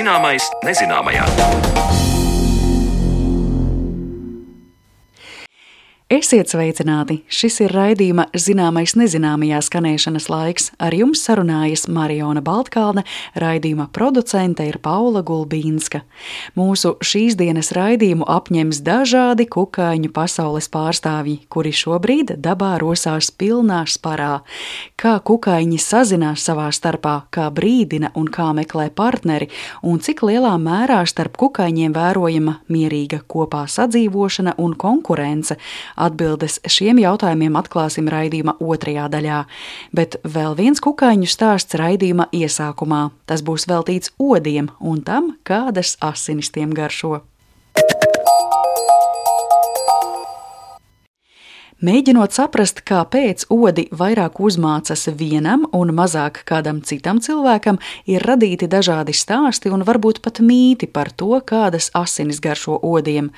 Zināmais nezināmajā. Esiet sveicināti! Šis ir raidījuma zināmais nezināmajā skanēšanas laiks. Ar jums sarunājas Mariona Baltkalne, raidījuma producente ir Paula Gulbīnska. Mūsu šīs dienas raidījumu apņems dažādi kukaiņu pasaules pārstāvji, kuri šobrīd dabā rosās pilnā sparā. Kā kukaiņi sazinās savā starpā, kā brīdina un kā meklē partneri, un cik lielā mērā starp kukaiņiem vērojama mierīga kopā sadzīvošana un konkurence Atbildes šiem jautājumiem atklāsim raidījuma otrajā daļā, bet vēl viens kukaiņu stāsts raidījuma iesākumā. Tas būs veltīts odiem un tam, kādas asinis tiem garšo. Mēģinot saprast, kāpēc odi vairāk uzmācas vienam un mazāk kādam citam cilvēkam, ir radīti dažādi stāsti un varbūt pat mīti par to, kādas asinis garšo odiem.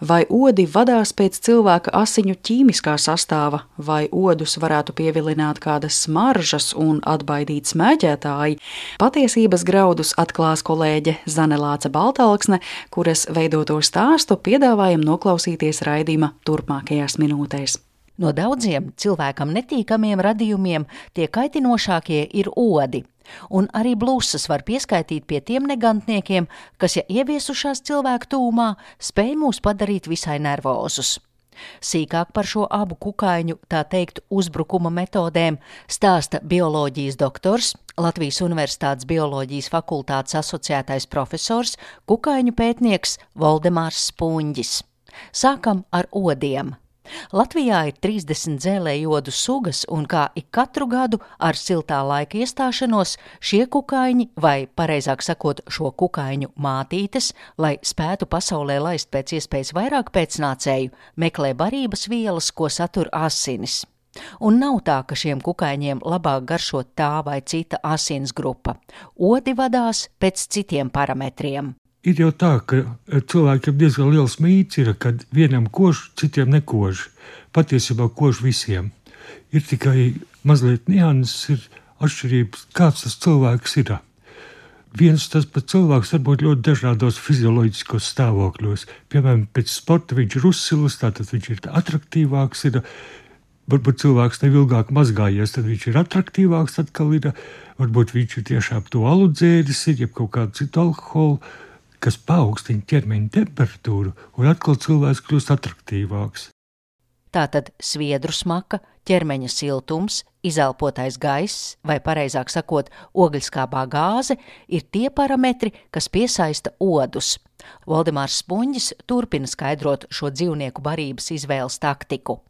Vai odi vadās pēc cilvēka asiņu ķīmiskā sastāva, vai odus varētu pievilināt kādas smaržas un atbaidīt smēķētāji. Patiesības graudus atklās kolēģe Zanelāca Baltalksne, kuras veidoto stāstu piedāvājam noklausīties raidījuma turpmākajās minūtēs. No daudziem cilvēkam netīkamiem radījumiem tie kaitinošākie ir odi. Un arī blūzas var pieskaitīt pie tiem negantniekiem, kas, ja ieviesušās cilvēku tūmā, spēj mūs padarīt visai nervozus. Sīkāk par šo abu kukaiņu, tā teikt, uzbrukuma metodēm stāsta bioloģijas doktors, Latvijas Universitātes bioloģijas fakultātes asociētais profesors, kukaiņu pētnieks Voldemārs Spunģis. Sākam ar odiem. Latvijā ir 30 dzēlējodu sugas, un kā ik katru gadu ar siltā laika iestāšanos šie kukaiņi, vai pareizāk sakot, šo kukaiņu mātītes, lai spētu pasaulē laist pēc iespējas vairāk pēcnācēju, meklē barības vielas, ko satur asinis. Un nav tā, ka šiem kukaiņiem labāk garšo tā vai cita asins grupa. Odi vadās pēc citiem parametriem. Ir jau tā, ka e, cilvēkiem diezgan liels mīts ir, ka vienam kož, citiem nekož. Patiesībā kož visiem. Ir tikai mazliet nianses, ir atšķirības, kāds tas cilvēks ir. Viens tas pats cilvēks var būt ļoti dažādos fizioloģiskos stāvokļos. Piemēram, pēc sporta viņš ir uzsilis, tātad viņš ir attraktīvāks. Ir, varbūt cilvēks nav ilgāk mazgājies, tad viņš ir attraktīvāks. Atkal ir, varbūt viņš ir tiešām to aludzēris, ir jeb kaut kādu citu alkoholu kas paaugstina ķermeņa temperatūru, un atkal cilvēks kļūst attraktīvāks. Tātad sviedru smaka, ķermeņa siltums, izelpotais gaiss, vai precīzāk sakot, ogļskābā gāze ir tie parametri, kas piesaista odus. Valdemārs Spunģis turpina skaidrot šo dzīvnieku barības izvēles taktiku.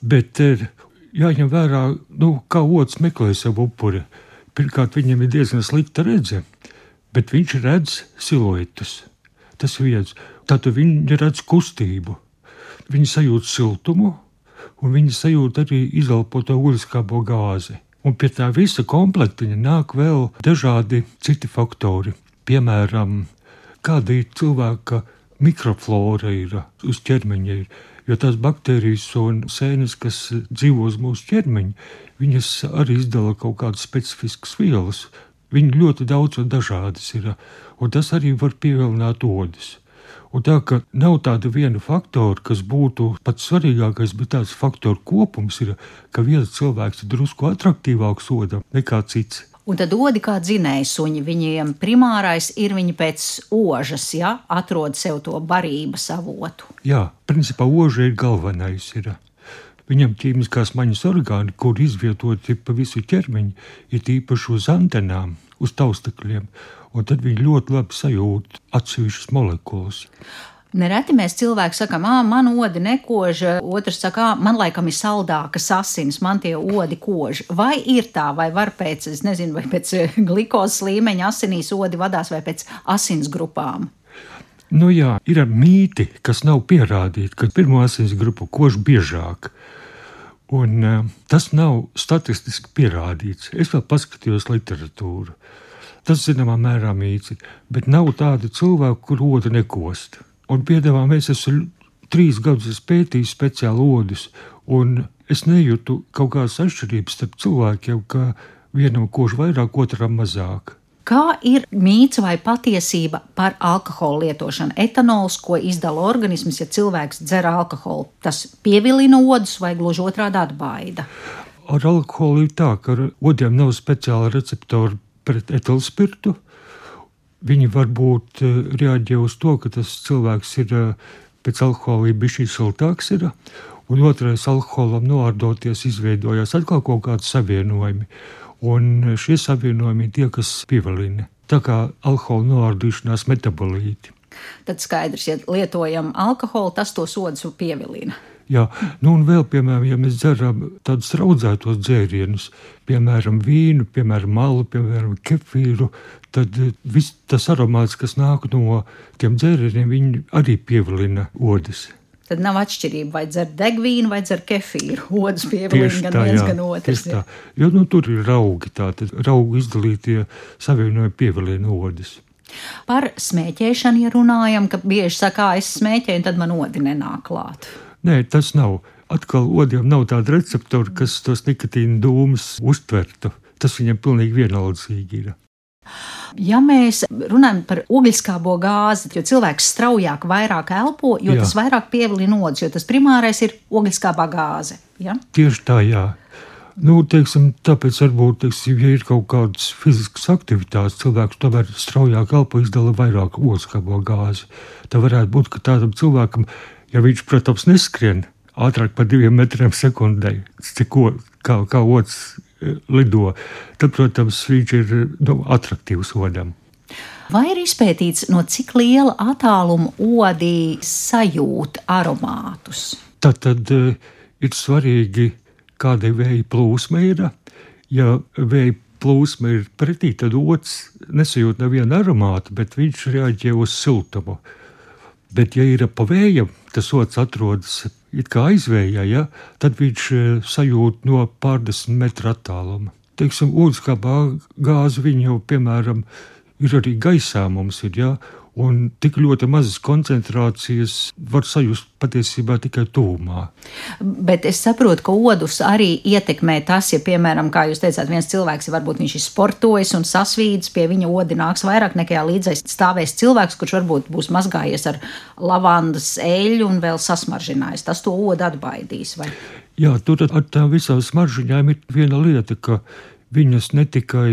Bet jāņem vērā, nu, kā otrs meklē savu upuri. Pirmkārt, viņam ir diezgan slikta redzes bet viņš redz siluetus. Tas viens, tātad viņi redz kustību, viņi sajūt siltumu, un viņi sajūt arī izelpoto ogliskābo gāzi. Un pie tā visa komplektiņa nāk vēl dažādi citi faktori. Piemēram, kāda ir cilvēka mikroflora ir uz ķermeņa. Ir. Jo tās baktērijas un sēnes, kas dzīvo uz mūsu ķermeņa, viņas arī izdala kaut kādas specifiskas vielas, Viņi ļoti daudz un dažādas ir, un tas arī var pievilināt odas. Un tā ka nav tāda viena faktora, kas būtu pats svarīgākais, bet tāds faktoru kopums ir, ka viens cilvēks ir drusku attraktīvāks odam nekā cits. Un tad odi kā dzinēji suņi, viņiem primārais ir viņi pēc ožas, ja atrod sev to barības avotu. Jā, principā oža ir galvenais. Ir. Viņam ķīmiskās maņas orgāni, kur izvietoti pa visu ķermeņu, ir īpaši uz antenām, uz taustakļiem, un tad viņi ļoti labi sajūt atsevišķas molekulas. Nereti mēs cilvēki sakām, ah, man odi nekoža, otrs saka, ah, man laikam ir saldākas asins, man tie odi kož. Vai ir tā, vai var pēc, es nezinu, vai pēc glikozes līmeņa asinīs odi vadās vai pēc asins grupām? Nu jā, ir mīti, kas nav pierādīti, ka pirmo asins grupu kož biežāk. Un, uh, tas nav statistiski pierādīts. Es vēl paskatījos literatūru. Tas, zināmā mērā, mīts, bet nav tādu cilvēku, kur odu nekost. Un piedāvā mēs esam trīs gadus pētījis speciāli odus, un es nejūtu kaut kādas atšķirības starp cilvēkiem, ka vienam kož vairāk, otram mazāk. Kā ir mīts vai patiesība par alkohola lietošanu? Etanols, ko izdala organisms, ja cilvēks dzer alkoholu, tas pievilina odus vai gluži otrādi atbaida? Ar alkoholu ir tā, ka odiem nav speciāla receptora pret etilspirtu. Viņi varbūt eh, reaģē uz to, ka tas cilvēks ir eh, pēc alkohola bijis siltāks. Ir, un otrais, alkoholam noārdoties, izveidojās atkal kaut kādi savienojumi un šie savienojumi tie, kas pievilina. Tā kā alkohola noārdīšanās metabolīti. Tad skaidrs, ja lietojam alkoholu, tas to sodus pievilina. Jā, nu un vēl, piemēram, ja mēs dzeram tādus raudzētos dzērienus, piemēram, vīnu, piemēram, malu, piemēram, kefīru, tad viss tas aromāts, kas nāk no tiem dzērieniem, viņi arī pievilina odas. Tad nav atšķirība, vai dzer degvīnu vai dzer kefīru. Otrs pievilina gan viens, jā, gan otrs. Tā. Jo nu, tur ir raugi, tātad raugu izdalītie savienojumi pievilina odas. Par smēķēšanu, ja runājam, ka bieži saka, es smēķēju, tad man odi nenāk klāt. Nē, tas nav. Atkal odiem nav tāda receptora, kas tos nikotīna dūmus uztvertu. Tas viņam pilnīgi vienaldzīgi ir. Ja mēs runājam par ogliskābo gāzi, jo cilvēks straujāk, vairāk elpo, jo jā. tas vairāk pievilina odus, jo tas primārais ir ogliskābā gāze. Ja? Tieši tā, jā. Nu, teiksim, tāpēc varbūt, teiksim, ja ir kaut kādas fiziskas aktivitātes, cilvēks tomēr straujāk elpo, izdala vairāk ogliskābo gāzi. Tā varētu būt, ka tādam cilvēkam, ja viņš, protams, neskrien ātrāk par diviem metriem sekundē, cik kā, kā otrs lido, tad, protams, viņš ir nu, attraktīvs odam. Vai ir izpētīts, no cik liela attāluma odī sajūt aromātus? Tad, tad eh, ir svarīgi, kāda vēja plūsma ir. Ja vēja plūsma ir pretī, tad otrs nesajūt nevienu aromātu, bet viņš reaģē uz siltumu. Bet, ja ir pa vējam, tas otrs atrodas it kā aizvējā, ja, tad viņš e, sajūt no pārdesmit metru attāluma. Teiksim, ūdenskapā gāzi viņa jau, piemēram, ir arī gaisā mums ir, ja, un tik ļoti mazas koncentrācijas var sajust patiesībā tikai tūmā. Bet es saprotu, ka odus arī ietekmē tas, ja, piemēram, kā jūs teicāt, viens cilvēks, ja varbūt viņš ir sportojis un sasvīdis, pie viņa odi nāks vairāk nekā līdzais stāvēs cilvēks, kurš varbūt būs mazgājies ar lavandas eļļu un vēl sasmaržinājis. Tas to odu atbaidīs. Vai? Jā, tur ar tām visām smaržģiņām ir viena lieta, ka viņas ne tikai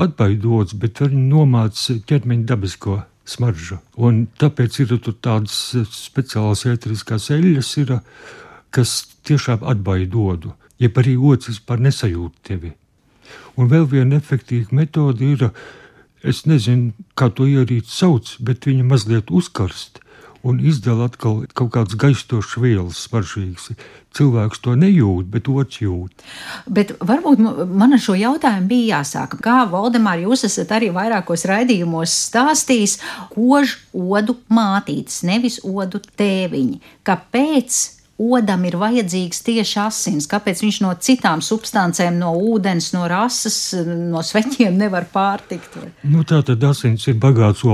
atbaidots, bet arī nomāca ķermeņa dabisko smaržu. Un tāpēc ir tādas speciālas ēteriskās eļļas, ir, kas tiešām atbaida dodu, jeb arī otrs vispār nesajūt tevi. Un vēl viena efektīva metode ir, es nezinu, kā to ierīt sauc, bet viņa mazliet uzkarst un izdala atkal kaut kādas gaistošas vielas, svarīgas. Cilvēks to nejūt, bet otrs jūt. Bet varbūt man ar šo jautājumu bija jāsāk. Kā Valdemār, jūs esat arī vairākos raidījumos stāstījis, kož odu mātītes, nevis odu tēviņi. Kāpēc odam ir vajadzīgs tieši asins, kāpēc viņš no citām substancēm, no ūdens, no rases, no sveķiem nevar pārtikt? Nu, tā tad asins ir bagāts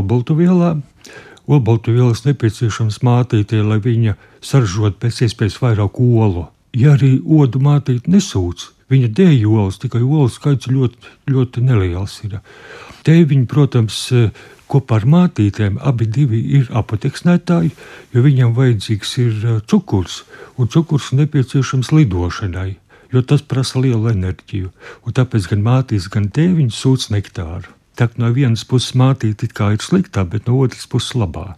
obaltuvielām, Olbaltuvielas nepieciešams mātītē, lai viņa saržot pēc iespējas vairāk olu. Ja arī odu mātīte nesūc, viņa dēļ olas, tikai olu skaits ļoti, ļoti neliels ir. Tēviņi, protams, kopā ar mātītēm abi ir apateksnētāji, jo viņam vajadzīgs ir uh, cukurs, un cukurs nepieciešams lidošanai, jo tas prasa lielu enerģiju, un tāpēc gan mātīs, gan tēviņš sūc nektāru. Tā no vienas puses mātīte ir sliktā, bet no otras puses labā.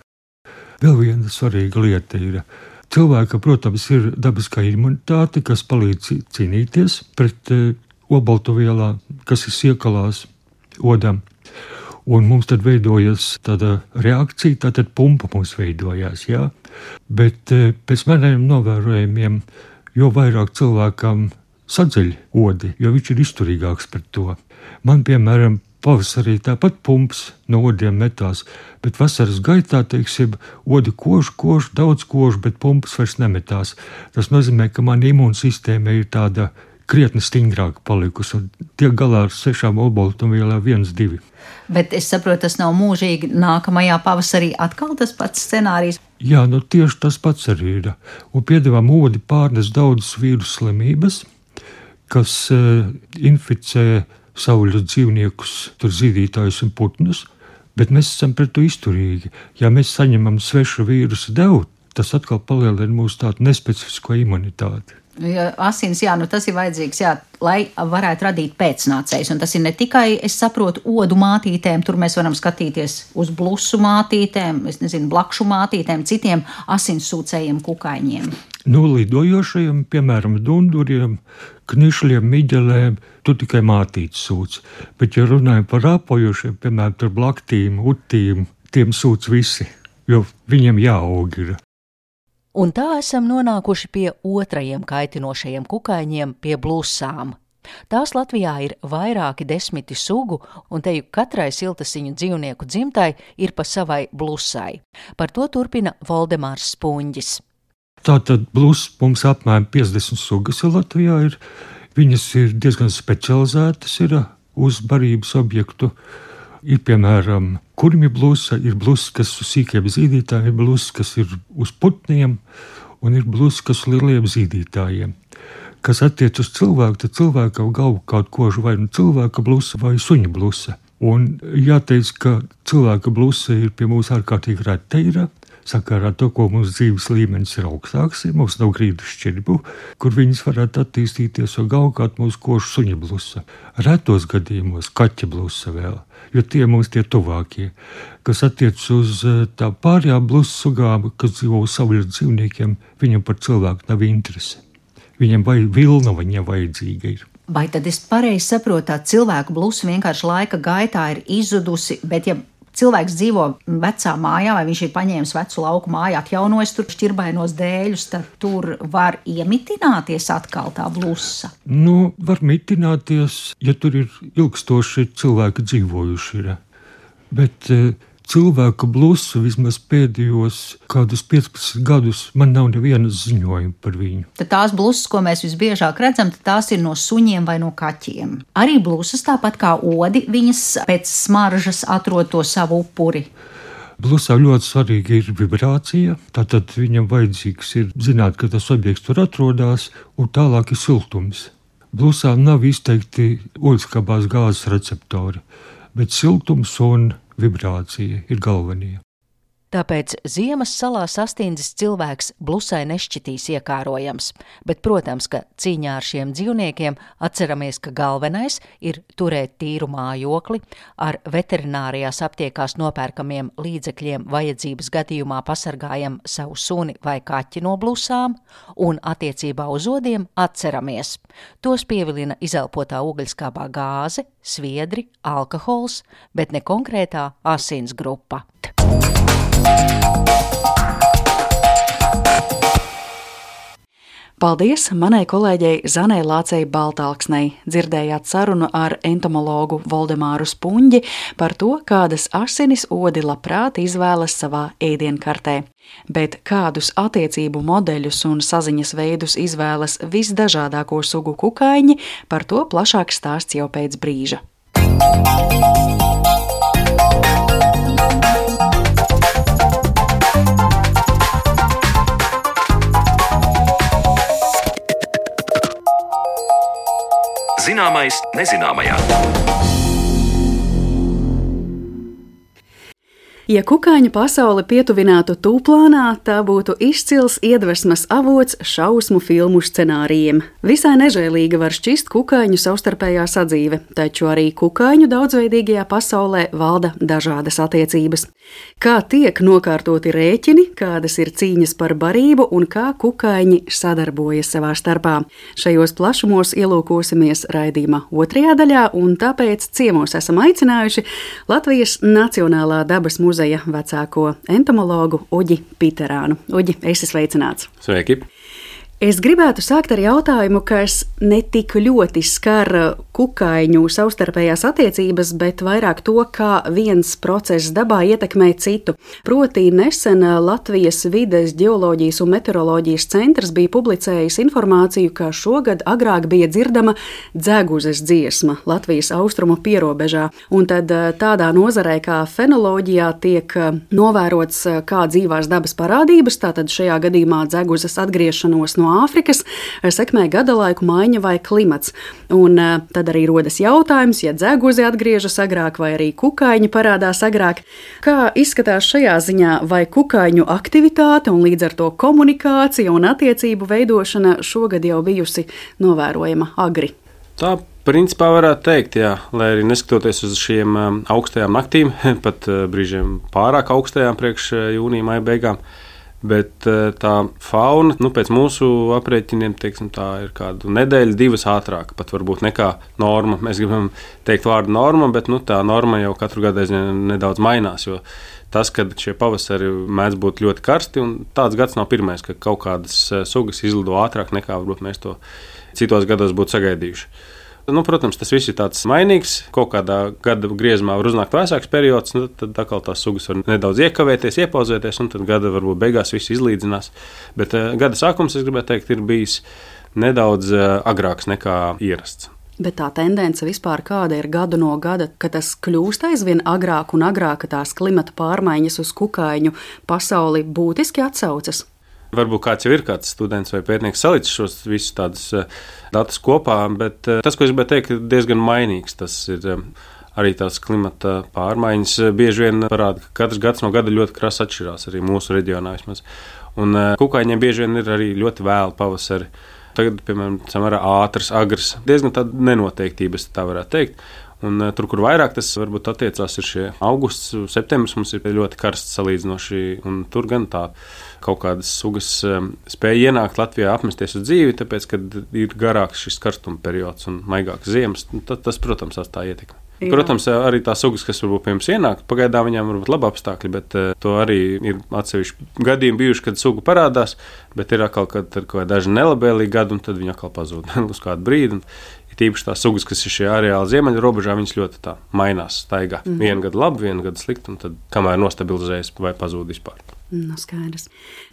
Vēl viena svarīga lieta ir, cilvēka, protams, ir dabiskā imunitāte, kas palīdz cīnīties pret e, obaltuvielām, kas ir iekalās odam. Un mums tad veidojas tāda reakcija, tātad pumpa mums veidojās. Jā? Bet e, pēc maniem novērojumiem, jo vairāk cilvēkam sadzeļ odi, jo viņš ir izturīgāks pret to. Man, piemēram, Pavasarī tāpat pumps no odiem metās, bet vasaras gaitā, teiksim, odi kož, kož, daudz kož, bet pumpas vairs nemetās. Tas nozīmē, ka mana imūnsistēma ir tāda krietni stingrāka palikusi un tiek galā ar sešām olbaltumvielām, viens, divi. Bet es saprotu, tas nav mūžīgi. Nākamajā pavasarī atkal tas pats scenārijs. Jā, nu tieši tas pats arī ir. Un piedāvām odi pārnes daudzas vīrusu slimības, kas uh, inficē savvaļas dzīvniekus, tur zīdītājus un putnus, bet mēs esam pret to izturīgi. Ja mēs saņemam svešu vīrusu devu, tas atkal palielina mūsu tādu nespecifisko imunitāti. Ja asins, jā, nu tas ir vajadzīgs, jā, lai varētu radīt pēcnācējus. Un tas ir ne tikai, es saprotu, odu mātītēm, tur mēs varam skatīties uz blusu mātītēm, es nezinu, blakšu mātītēm, citiem asinsūcējiem kukaiņiem. Nu, lidojošajiem, piemēram, dunduriem, knišļiem, miģelēm, tur tikai mātītes sūc. Bet, ja runājam par rāpojošiem, piemēram, tur blaktīm, utīm, tiem sūc visi, jo viņiem jāaug ir. Un tā esam nonākuši pie otrajiem kaitinošajiem kukaiņiem, pie blusām. Tās Latvijā ir vairāki desmiti sugu, un te jau katrai siltasiņu dzīvnieku dzimtai ir pa savai blusai. Par to turpina Voldemārs Spunģis. Tātad blūzs mums apmēram 50 sugas Latvijā ir. Viņas ir diezgan specializētas ir uz barības objektu. Ir piemēram kurmi blūza, ir blūza, kas uz sīkiem zīdītājiem, ir blūza, kas ir uz putniem, un ir blūza, kas uz lieliem zīdītājiem. Kas attiecas uz cilvēku, tad cilvēkam galvu kaut kožu vai nu cilvēka blūza vai suņa blūza. Un jāteic, ka cilvēka blūza ir pie mums ārkārtīgi reta. Sakarā ar to, ko mūsu dzīves līmenis ir augstāks, ja mums nav grīdu šķirbu, kur viņas varētu attīstīties, un galvenokārt mūsu košu suņa blusa. Retos gadījumos kaķa blusa vēl jo tie mums tie tuvākie. Kas attiecas uz eh, tā pārējām blusu sugām, kas dzīvo saviem dzīvniekiem, viņam par cilvēku nav interese. Viņam vai vilna viņam vajadzīga ir. Vai tad es pareizi saprotu, tā cilvēku blusa vienkārši laika gaitā ir izzudusi, bet ja cilvēks dzīvo vecā mājā, vai viņš ir paņēmis vecu lauku māju, atjaunojis tur šķirbainos dēļus, tad tur var iemitināties atkal tā blusa. Nu, var mitināties, ja tur ir ilgstoši cilvēki dzīvojuši. Ir. Bet uh, cilvēka blusu vismaz pēdējos kādus 15 gadus man nav nevienas ziņojuma par viņu. Tad tās blusas, ko mēs visbiežāk redzam, tās ir no suņiem vai no kaķiem. Arī blusas, tāpat kā odi, viņas pēc smaržas atrod to savu upuri. Blusā ļoti svarīga ir vibrācija. Tātad viņam vajadzīgs ir zināt, ka tas objekts tur atrodas, un tālāk ir siltums. Blusā nav izteikti oļskapās gāzes receptori, bet siltums un vibrācija ir galvenie. Tāpēc ziemas salā sastindzis cilvēks blusai nešķitīs iekārojams, bet, protams, ka cīņā ar šiem dzīvniekiem atceramies, ka galvenais ir turēt tīru mājokli, ar veterinārijās aptiekās nopērkamiem līdzekļiem vajadzības gadījumā pasargājam savu suni vai kaķi no blusām, un attiecībā uz odiem atceramies. Tos pievilina izelpotā ugļskābā gāze, sviedri, alkohols, bet ne konkrētā asins grupa. Paldies manai kolēģei Zanai Lācei Baltāksnei. Dzirdējāt sarunu ar entomologu Voldemāru Spunģi par to, kādas asinis odi labprāt izvēlas savā ēdienkartē. Bet kādus attiecību modeļus un saziņas veidus izvēlas visdažādāko sugu kukaiņi, par to plašāk stāsts jau pēc brīža. Zināmais nezināmajā. Ja kukaiņu pasaule pietuvinātu tūplānā, tā būtu izcils iedvesmas avots šausmu filmu scenārijiem. Visai nežēlīga var šķist kukaiņu savstarpējā sadzīve, taču arī kukaiņu daudzveidīgajā pasaulē valda dažādas attiecības. Kā tiek nokārtoti rēķini, kādas ir cīņas par barību un kā kukaiņi sadarbojas savā starpā. Šajos plašumos ielūkosimies raidījuma otrajā daļā, un tāpēc ciemos esam aicinājuši Latvijas Nacionālā dabas muzeja muzeja vecāko entomologu Uģi Piterānu. Uģi, esi sveicināts! Sveiki! Es gribētu sākt ar jautājumu, kas ne tik ļoti skar kukaiņu savstarpējās attiecības, bet vairāk to, kā viens process dabā ietekmē citu. Proti, nesen Latvijas vides, geoloģijas un meteoroloģijas centrs bija publicējis informāciju, ka šogad agrāk bija dzirdama dzeguzes dziesma Latvijas austrumu pierobežā, un tad eh, tādā nozarē kā fenoloģijā tiek eh, novērots, eh, kā dzīvās dabas parādības, tātad šajā gadījumā dzeguzes atgriešanos no no Āfrikas sekmē gada laiku maiņa vai klimats. Un tad arī rodas jautājums, ja dzeguzi atgriežas agrāk vai arī kukaiņi parādās agrāk. Kā izskatās šajā ziņā, vai kukaiņu aktivitāte un līdz ar to komunikācija un attiecību veidošana šogad jau bijusi novērojama agri? Tā principā varētu teikt, jā, lai arī neskatoties uz šiem um, augstajām naktīm, pat uh, brīžiem pārāk augstajām priekš uh, jūnija maija beigām. Bet uh, tā fauna, nu, pēc mūsu aprēķiniem, teiksim, tā ir kāda nedēļa, divas ātrāk, pat varbūt nekā norma. Mēs gribam teikt vārdu norma, bet nu, tā norma jau katru gadu aizvien nedaudz mainās. Tas, kad šie pavasari mēdz būt ļoti karsti, un tāds gads nav pirmais, ka kaut kādas sugas izlido ātrāk nekā varbūt mēs to citos gados būtu sagaidījuši. Nu, protams, tas viss ir tāds mainīgs. Kaut kādā gada griezumā var uznākt vēsāks periods, nu, tad atkal tās sugas var nedaudz iekavēties, iepauzēties, un tad gada varbūt beigās viss izlīdzinās. Bet uh, gada sākums, es gribētu teikt, ir bijis nedaudz uh, agrāks nekā ierasts. Bet tā tendence vispār kāda ir gadu no gada, ka tas kļūst aizvien agrāk un agrāk, ka tās klimata pārmaiņas uz kukaiņu pasauli būtiski atsaucas. Varbūt kāds jau ir kāds students vai pētnieks salicis šos visus tādus eh, datus kopā, bet eh, tas, ko es gribēju teikt, ir diezgan mainīgs. Tas ir eh, arī tās klimata pārmaiņas bieži vien parāda, ka katrs gads no gada ļoti krasi atšķirās, arī mūsu reģionā vismaz. Un kukaiņiem bieži vien ir arī ļoti vēlu pavasari. Tagad, piemēram, samērā ātrs, agrs, diezgan tāda nenoteiktības, tā varētu teikt. Un, tur, kur vairāk tas varbūt attiecās, ir šie augusts, septembris mums ir ļoti karsts salīdzinoši, un tur gan tā kaut kādas sugas spēja ienākt Latvijā, apmesties uz dzīvi, tāpēc, ka ir garāks šis karstuma periods un maigāks ziemas, tad tas, protams, atstāja ietekmi. Jā. Protams, arī tās sugas, kas varbūt pie mums ienāk, pagaidām viņām būt labi apstākļi, bet to arī ir atsevišķi gadījumi bijuši, kad suga parādās, bet ir atkal kad, kad, kad daži nelabvēlīgi gadi, un tad viņi atkal pazūd uz kādu brīdi. Tīpaši tās sugas, kas ir šajā areāla ziemeļu robežā, viņas ļoti mainās, staigā. Mm -hmm. Vienu gadu labi, vienu gadu slikti, un tad kamēr nostabilizējas vai pazūd vispār. Nu, skaidrs.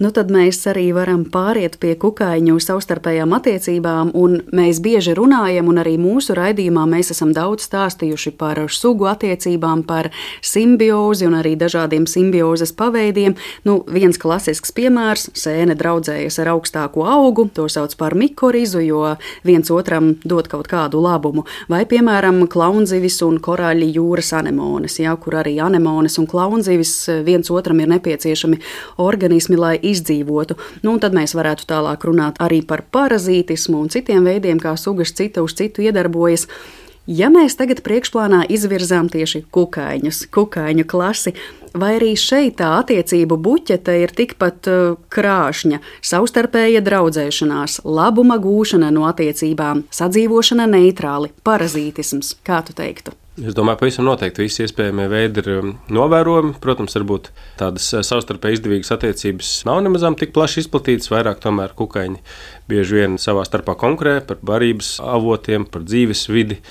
Nu, tad mēs arī varam pāriet pie kukaiņu savstarpējām attiecībām, un mēs bieži runājam, un arī mūsu raidījumā mēs esam daudz stāstījuši par sugu attiecībām, par simbiozi un arī dažādiem simbiozes paveidiem. Nu, viens klasisks piemērs - sēne draudzējas ar augstāko augu, to sauc par mikorizu, jo viens otram dod kaut kādu labumu. Vai, piemēram, klaunzivis un korāļi jūras anemones, ja, kur arī anemones un klaunzivis viens otram ir nepieciešami organismi, lai izdzīvotu. Nu, tad mēs varētu tālāk runāt arī par parazītismu un citiem veidiem, kā sugas cita uz citu iedarbojas. Ja mēs tagad priekšplānā izvirzām tieši kukaiņus, kukaiņu klasi, vai arī šeit tā attiecību buķete ir tikpat uh, krāšņa, savstarpēja draudzēšanās, labuma gūšana no attiecībām, sadzīvošana neitrāli, parazītisms, kā tu teiktu? Es domāju, pavisam noteikti visi iespējamie veidi ir um, novērojami. Protams, varbūt tādas uh, savstarpēji izdevīgas attiecības nav nemaz tik plaši izplatītas. Vairāk tomēr kukaiņi bieži vien savā starpā konkurē par barības avotiem, par dzīves vidi.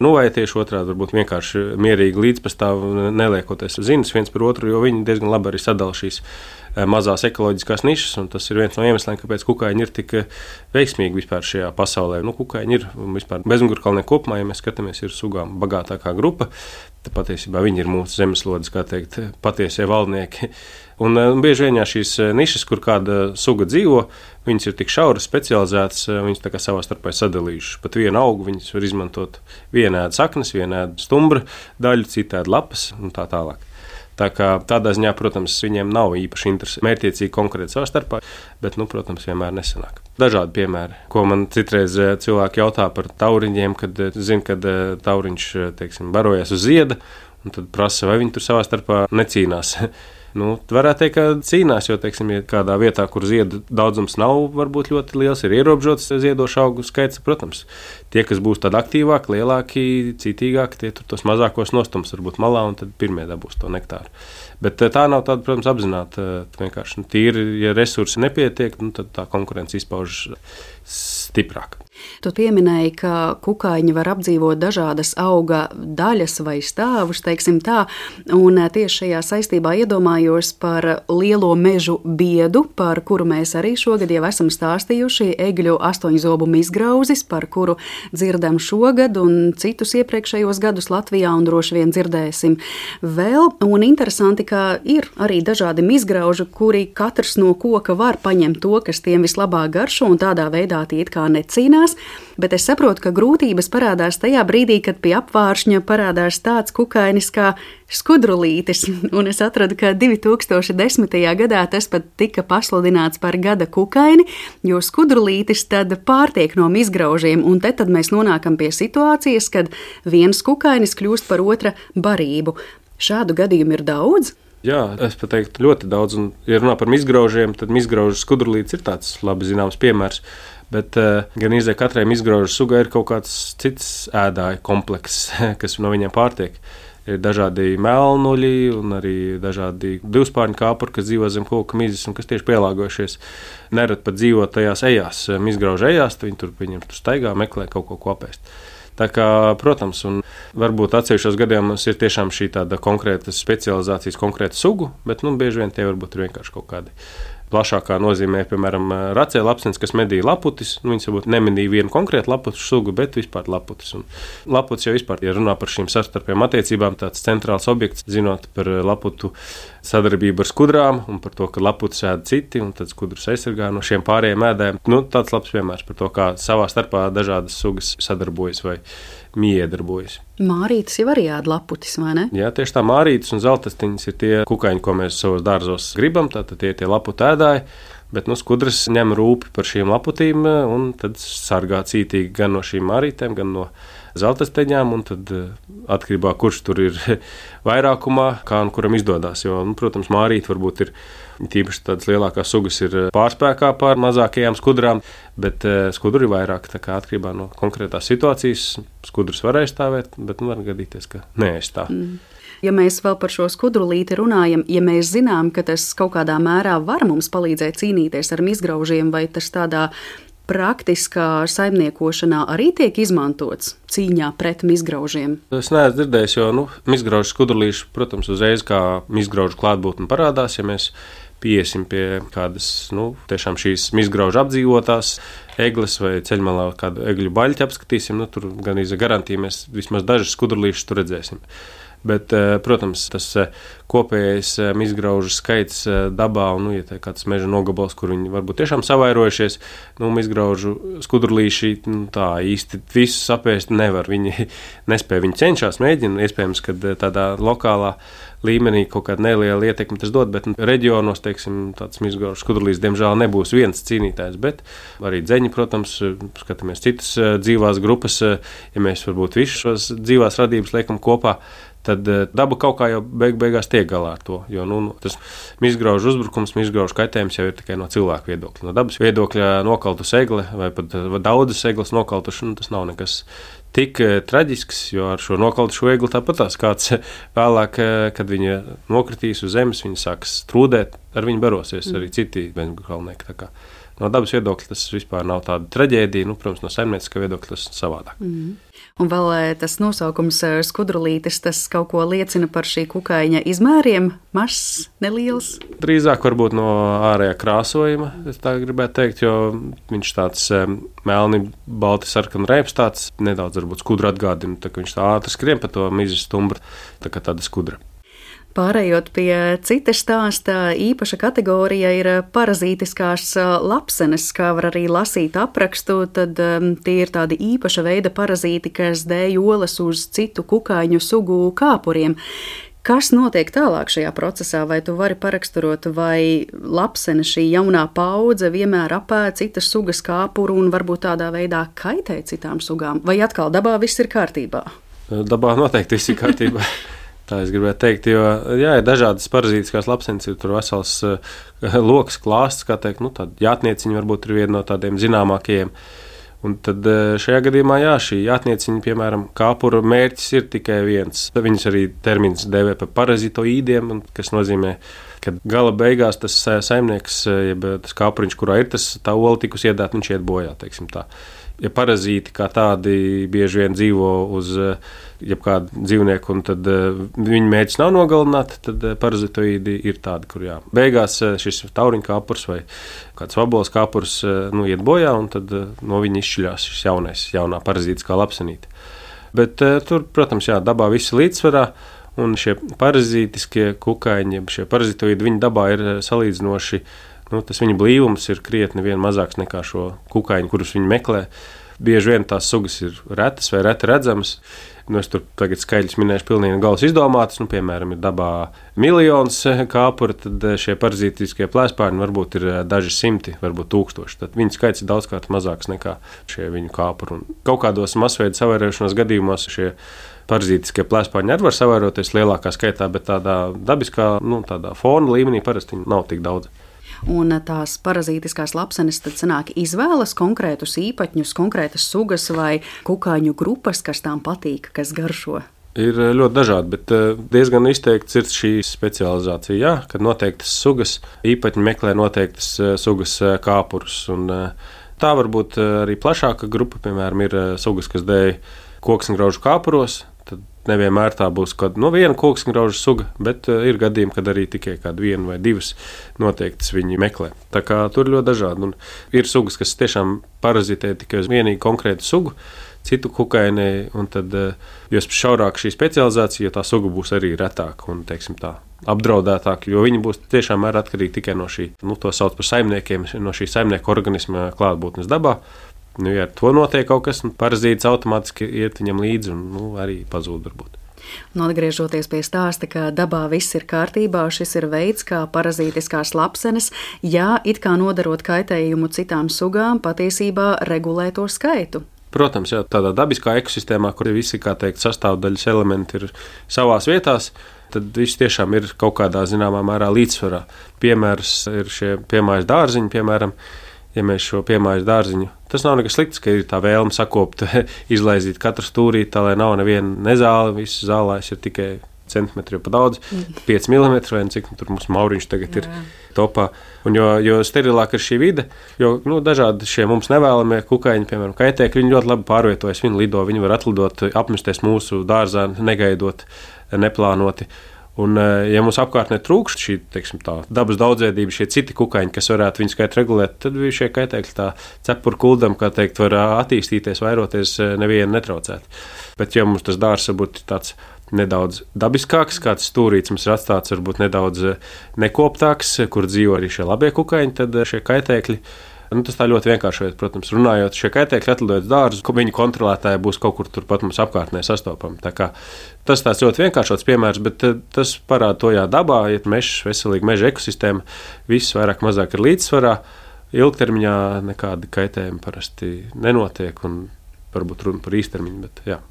Nu, vai tieši otrādi, varbūt vienkārši mierīgi līdzpastāv, neliekoties ziņas viens par otru, jo viņi diezgan labi arī sadala šīs Eh, mazās ekoloģiskās nišas, tas ir viens no iemesliem, kāpēc kukaiņi ir tik eh, veiksmīgi vispār šajā pasaulē. Nu, kukaiņi ir vispār bezmugurkalnē kopumā, ja mēs skatāmies, ir sugām bagātākā grupa. Tad patiesībā viņi ir mūsu zemeslodes, kā teikt, patiesie valdnieki. Un, un eh, bieži vien šīs nišas, kur kāda suga dzīvo, viņas ir tik šauras, specializētas, viņas tā kā savā starpā sadalījušas. Pat vienu augu viņas var izmantot. Viena ēd saknes, viena ēd stumbra daļu, cita ēd lapas un tā tālāk. Tā kā tādā ziņā, protams, viņiem nav īpaši interesi mērķiecīgi konkurēt savā starpā, bet, nu, protams, vienmēr nesanāk. Dažādi piemēri, ko man citreiz eh, cilvēki jautā par tauriņiem, kad eh, zina, ka eh, tauriņš, teiksim, barojas uz zieda, un tad prasa, vai viņi tur savā starpā necīnās. Nu, varētu teikt, ka cīnās, jo, teiksim, ja kādā vietā, kur ziedu daudzums nav varbūt ļoti liels, ir ierobežots ziedošu augu skaits, protams, tie, kas būs tādi aktīvāki, lielāki, citīgāki, tie tur tos mazākos nostums varbūt malā un tad pirmie dabūs to nektāru. Bet eh, tā nav tāda, protams, apzināta. Eh, vienkārši nu, tīri, ja resursi nepietiek, nu, tad tā konkurence izpaužas stiprāk. Tu pieminēji, ka kukaiņi var apdzīvot dažādas auga daļas vai stāvus, teiksim tā, un tieši šajā saistībā iedomājos par lielo mežu biedu, par kuru mēs arī šogad jau esam stāstījuši, egļu astoņzobu mizgrauzis, par kuru dzirdam šogad un citus iepriekšējos gadus Latvijā un droši vien dzirdēsim vēl. Un interesanti, ka ir arī dažādi mizgrauži, kuri katrs no koka var paņemt to, kas tiem vislabāk garšo, un tādā veidā tie it kā necīnās. Bet es saprotu, ka grūtības parādās tajā brīdī, kad pie apvāršņa parādās tāds kukainis kā skudrulītis. Un es atradu, ka 2010. gadā tas pat tika pasludināts par gada kukaini, jo skudrulītis tad pārtiek no mizgraužiem, un te tad mēs nonākam pie situācijas, kad viens kukainis kļūst par otra barību. Šādu gadījumu ir daudz. Jā, es teiktu, ļoti daudz. Un, ja runā par izgraužiem, tad izgraužu skudrlīds ir tāds labi zināms piemērs. Bet uh, gan izdeja katrai izgraužu sugai ir kaut kāds cits ēdāju komplekss, kas no viņiem pārtiek. Ir dažādi melnuļi un arī dažādi divspārņu kāpuri, kas dzīvo zem koka mizas un kas tieši pielāgojušies. Nerad pat dzīvo tajās ejās, izgrauž ejās, viņi tur, tur staigā, meklē kaut ko kopēst. Tā kā, protams, un varbūt atsevišķos gadījumos ir tiešām šī tāda konkrēta specializācijas, konkrēta sugu, bet nu, bieži vien tie varbūt ir vienkārši kaut kādi plašākā nozīmē, piemēram, racēla lapsens, kas medīja laputis. Nu, viņas varbūt neminēja vienu konkrētu laputu sugu, bet vispār laputis. Un laputis jau vispār, ja runā par šīm savstarpējām attiecībām, tāds centrāls objekts, zinot par laputu sadarbību ar skudrām un par to, ka laputis ēd citi un tad skudrus aizsargā no šiem pārējiem ēdājiem. Nu, tāds labs piemērs par to, kā savā starpā dažādas sugas sadarbojas vai miedarbojas. Mārītis jau arī ēd laputis, vai ne? Jā, tieši tā mārītis un zeltastiņas ir tie kukaiņi, ko mēs savos dārzos gribam, tātad tie ir tie laputu ēdāji. Bet nu, skudrs ņem rūpi par šīm laputīm un tad sargā cītīgi gan no šīm mārītēm, gan no zelta steņām. Tad atkarībā no kurš tur ir vairākumā, kā un kuram izdodas. Jo, nu, protams, mārīte varbūt ir tīpaši tādas lielākās sugas, ir pārspēkā pār mazākajām skudrām, bet skudri ir vairāk. Kā atkarībā no konkrētās situācijas, skudrs var aizstāvēt, bet nu, var gadīties, ka neaizstāv. Mm. Ja mēs vēl par šo skudrulīti runājam, ja mēs zinām, ka tas kaut kādā mērā var mums palīdzēt cīnīties ar izgraužiem, vai tas tādā praktiskā saimniekošanā arī tiek izmantots cīņā pret izgraužiem? Es neesmu dzirdējis, jo nu, izgraužu skudrlīši, protams, uzreiz kā izgraužu klātbūtne parādās, ja mēs piesim pie kādas nu, tiešām šīs izgraužu apdzīvotās eglis vai ceļmalā kādu egļu baļķi apskatīsim, nu, tur gan īza garantija mēs vismaz dažas skudrlīšas tur redzēsim. Bet, eh, protams, tas eh, kopējais eh, izgraužu skaits dabā, un, nu, ja tā ir kāds meža nogabals, kur viņi varbūt tiešām savairojušies, nu, izgraužu skudrlīši nu, tā īsti visus apēst nevar. Viņi nespēja, viņi cenšas, mēģina, iespējams, ka tādā lokālā līmenī kaut kāda neliela ietekme tas dod, bet nu, reģionos, teiksim, tāds izgraužu skudrlīs, diemžēl, nebūs viens cīnītājs, bet arī dzeņi, protams, skatāmies citas dzīvās grupas, ja mēs varbūt visus šos dzīvās radības liekam kopā, tad eh, daba kaut kā jau beig beigās tiek galā ar to. Jo nu, nu tas izgraužu uzbrukums, izgraužu kaitējums jau ir tikai no cilvēka viedokļa. No dabas viedokļa nokautu segli vai pat eh, daudzas seglas nokautuši, nu, tas nav nekas. Tik eh, traģisks, jo ar šo nokautu egli tāpat tās kāds vēlāk, kad viņa nokritīs uz zemes, viņa sāks trūdēt, ar viņu barosies mm. arī citi bezgalnieki. No dabas viedokļa tas vispār nav tāda traģēdija, nu, protams, no saimnieciskā viedokļa tas savādāk. Mm. Un vēl eh, tas nosaukums eh, skudrulītis, tas kaut ko liecina par šī kukaiņa izmēriem. Mazs, neliels. Drīzāk varbūt no ārējā krāsojuma, es tā gribētu teikt, jo viņš tāds eh, melni, balti sarkanu rēps, tāds nedaudz varbūt skudru atgādina, tā viņš tā ātri skrien pa to mizu stumbru, tā kā tāda skudra. Pārējot pie cita stāsta, īpaša kategorija ir parazītiskās lapsenes, kā var arī lasīt aprakstu, tad um, tie ir tādi īpaša veida parazīti, kas dēj olas uz citu kukaiņu sugu kāpuriem. Kas notiek tālāk šajā procesā? Vai tu vari paraksturot, vai lapsene šī jaunā paudze vienmēr apēd citas sugas kāpuru un varbūt tādā veidā kaitē citām sugām? Vai atkal dabā viss ir kārtībā? Dabā noteikti viss ir kārtībā. Tā es gribēju teikt, jo jā, ir dažādas parazītiskās lapsenes, ir tur vesels uh, lokus klāsts, kā teikt, nu, tāda jātnieciņa varbūt ir viena no tādiem zināmākajiem. Un tad uh, šajā gadījumā, jā, šī jātnieciņa, piemēram, kāpura mērķis ir tikai viens. Viņus arī termins dēvē par parazitoīdiem, kas nozīmē, ka gala beigās tas saimnieks, jeb tas kāpuriņš, kurā ir tas tā ola tikus iedāt, viņš iet bojā, teiksim tā. Ja parazīti kā tādi bieži vien dzīvo uz uh, jebkādu dzīvnieku, un tad uh, viņa mērķis nav nogalināt, tad uh, parazitoīdi ir tādi, kur jā. Beigās uh, šis tauriņa kāpurs vai kāds vabols kāpurs uh, nu, iet bojā, un tad uh, no viņa izšķiļās šis jaunais, jaunā parazītiskā lapsenīte. Bet uh, tur, protams, jā, dabā viss ir līdzsvarā. Un šie parazītiskie kukaiņi, šie parazitoīdi, viņi dabā ir salīdzinoši, nu, tas viņa blīvums ir krietni mazāks nekā šo kukaiņu, kurus viņi meklē. Bieži vien tās sugas ir retas vai reti redzamas. Nu, es tur tagad skaidrs minēšu, pilnīgi galvas izdomātas. Nu, piemēram, ir dabā miljons kāpuru, tad šie parazītiskie plēspārņi varbūt ir daži simti, varbūt tūkstoši. Tad viņu skaits ir daudzkārt mazāks nekā šie viņu kāpuri. Un kaut kādos masveida savērēšanās gadījumos šie parazītiskie plēspārņi arī var savēroties lielākā skaitā, bet tādā dabiskā, nu, tādā fona līmenī parasti nav tik daudz un tās parazītiskās lapsenes tad sanāk izvēlas konkrētus īpaņus, konkrētas sugas vai kukaiņu grupas, kas tām patīk, kas garšo. Ir eh, ļoti dažādi, bet eh, diezgan izteikts ir šī specializācija. Jā, kad noteiktas sugas īpaņi meklē noteiktas eh, sugas kāpurus. Tā var būt arī plašāka grupa, piemēram, ir sugas, kas dēļ koksngraužu kāpuros, Nevienmēr tā būs kaut no viena koksgrauža suga, bet uh, ir gadījumi, kad arī tikai kāda viena vai divas noteiktas viņi meklē. Tā kā tur ļoti dažādi. Un ir sugas, kas tiešām parazitē tikai uz vienīgu konkrētu sugu, citu kukaini, un tad, uh, jo šaurāk šī specializācija, jo tā suga būs arī retāka un, tā, apdraudētāki, jo viņi būs tiešām atkarīgi tikai no šī, nu, to sauc par saimniekiem, no šī saimnieka organisma klātbūtnes dabā. Nu, ja ar to notiek kaut kas, nu, parazīts automātiski iet viņam līdzi un nu, arī pazūd. Varbūt. Un atgriežoties pie stāsta, ka dabā viss ir kārtībā, šis ir veids, kā parazītiskās lapsenes, jā, it kā nodarot kaitējumu citām sugām, patiesībā regulē to skaitu. Protams, jā, tādā dabiskā ekosistēmā, kur visi teikt, sastāvdaļas elementi ir savās vietās, tad viss tiešām ir kaut kādā zināmā mērā līdzsvarā. Piemērs ir šie piemājas dārziņi, piemēram, ja mēs šo piemājas dārziņu. Tas nav nekas slikts, ka ir tā vēlme sakopt, izlaizīt katru stūrīti, tā lai nav neviena nezāle, visas zālēs ir tikai centimetri pa daudz, mm. 5 mm vai cik nu, tur mums mauriņš tagad jā, jā. ir topā. Un jo, jo sterilāka ir šī vide, jo nu, dažādi šie mums nevēlamie kukaiņi, piemēram, kaitēkļi, viņi ļoti labi pārvietojas, viņi lido, viņi var atlidot, apmesties mūsu dārzā, negaidot, neplānoti. Un, eh, ja mums apkārtnē trūkst šī teiksim, tā, dabas daudzveidība, šie citi kukaiņi, kas varētu viņu skaitu regulēt, tad šie kaitēkļi tā cepura kuldam, kā teikt, var eh, attīstīties, vairoties, eh, nevienu netraucēt. Bet, ja mums tas dārsts varbūt tāds nedaudz dabiskāks, kāds stūrīts mums ir atstāts, varbūt nedaudz nekoptāks, kur dzīvo arī šie labie kukaiņi, tad šie kaitēkļi Nu, tas tā ļoti vienkārši veids, protams, runājot. Šie kaitēkļi atlidojot dārzus, ko viņu kontrolētāji būs kaut kur turpat mums apkārtnē sastopami. Tas tāds ļoti vienkāršs piemērs, bet eh, tas parāda to, jā, dabā ir mežs, veselīga meža ekosistēma, viss vairāk mazāk ir līdzsvarā. Ilgtermiņā nekādi kaitējumi parasti nenotiek, un varbūt runa par īstermiņu. Bet, jā.